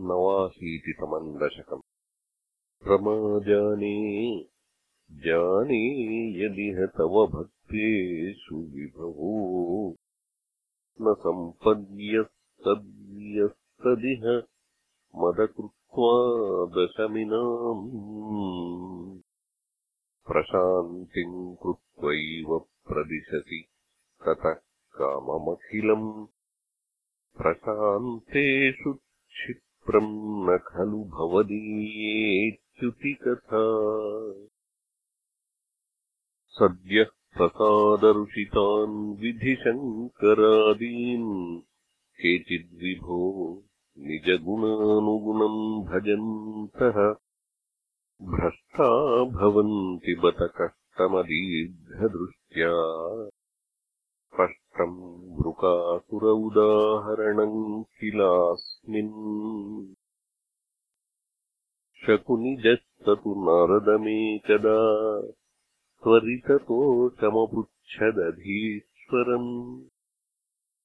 नवाशीतितमम् दशकम् रमाजाने जाने यदिह तव भक्तेषु विभवो। न सम्पद्यस्तद्यस्तदिह मदकृत्वा दशमिनाम्। प्रशान्तिम् कृत्वैव प्रदिशति ततः काममखिलम्। प्रशान्तेषु खलु भवदीयेत्युतिकथा। सद्यः प्रसादरुषितान् विधिशङ्करादीन् केचिद्विभो निजगुणानुगुणम् भजन्तः। भ्रष्टा भवन्ति बत कष्टमदीर्घदृष्ट्या शकुनिजस्ततु नारदमेकदा त्वरिततोषमपृच्छदधीश्वरम्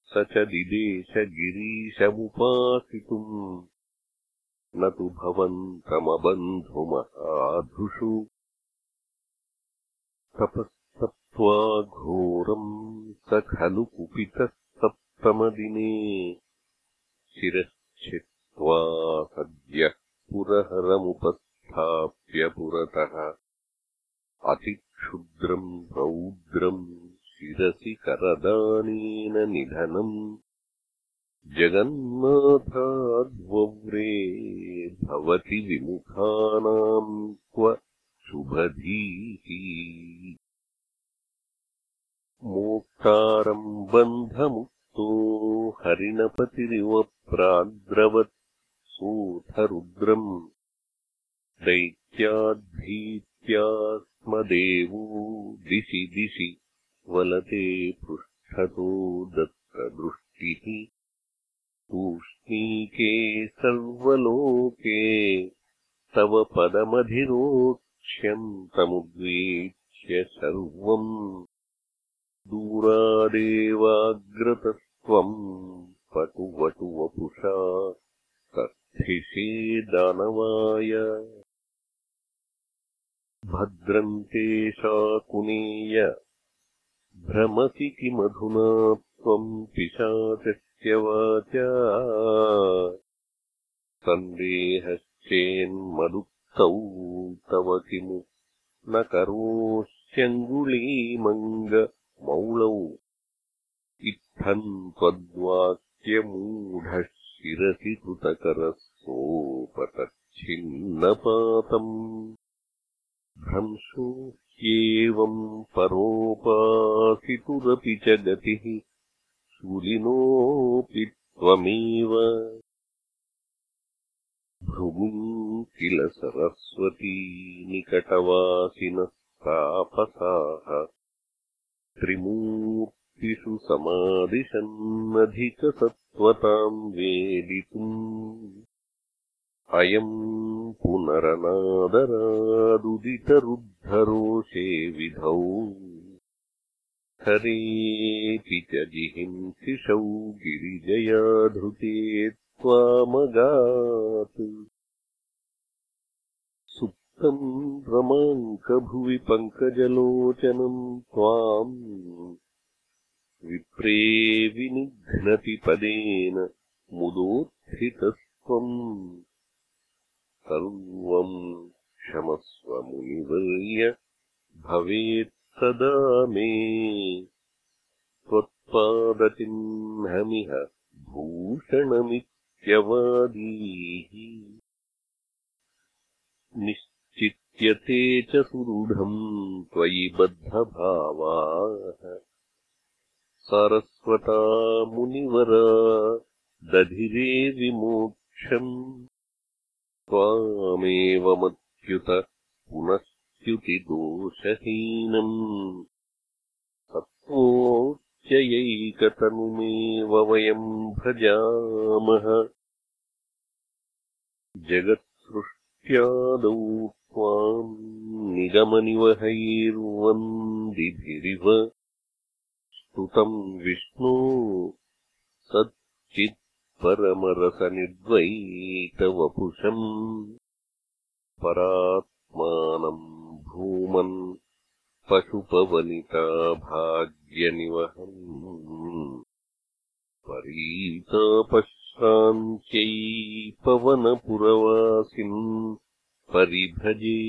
स च दिदेशगिरीशमुपासितुम् न तु भवन्तमबन्धुमहाधुषु। तपस्तप्त्वा घोरम् स खलु कुपितः सप्तमदिने। शिरश्छित्त्वा करदानेन निधनम् जगन्नाथाद्वव्रे भवति विमुखानाम् क्व शुभधीः मोक्तारम् बन्धमुक्तो हरिणपतिरिव प्राद्रवत् सोऽथरुद्रम् दैत्याद्भीत्या स्म देवो दिशि दिशि वलते पृष्ठतो दत्तदृष्टिः। तूष्णीके सर्वलोके तव पदमधिरोक्ष्यन्तमुद्वीक्ष्य सर्वम्। दूरादेवाग्रतत्वम् पटुवटुवपुषा तस्थिषे दानवाय। भद्रन्ते शाकुनेय भ्रमसि किमधुना त्वम् पिशाचत्यवाचा सन्देहश्चेन्मदुक्तौ तव किमु न करोष्यङ्गुलीमङ्गमौळौ इत्थम् त्वद्वाक्यमूढः शिरसि कृतकरः सोपतच्छिन्नपातम् भ्रंशो ह्येवम् परोपासितुरपि च गतिः शूलिनोऽपि त्वमेव। भृगुम् किल सरस्वती निकटवासिनः तापसाः त्रिमूर्तिषु समादिशन्नधिकसत्त्वताम् वेदितुम्। अयम् पुनरनादरादुदितरुद्धरोषे विधौ। हरेति च जिहिंसिषौ गिरिजयाधृते त्वामगात्। सुप्तम् रमाङ्कभुवि पङ्कजलोचनम् त्वाम् विप्रे विनिघ्नति पदेन मुदोत्थितस्त्वम् सर्वम् क्षमस्व मुनिवर्य भवेत् सदा मे त्वत्पादचिह्नमिह भूषणमित्यवादीः। निश्चित्यते च सुदृढम् त्वयि बद्धभावाः। सारस्वता मुनिवरा दधिरे विमोक्षम् त्वामेवमत्युत पुनस्त्युतिदोषहीनम् सत्त्वोच्चयैकतनुमेव वयम् भजामः। जगत्सृष्ट्यादौ त्वाम् निगमनिवहैर्वन्दिभिरिव। स्तुतम् विष्णो सच्चित् परमरसनिर्द्वैतवपुषम् परात्मानम् भूमन् पशुपवनिताभाग्यनिवहम् परीतापश्रान्त्यै पवनपुरवासिन् परिभजे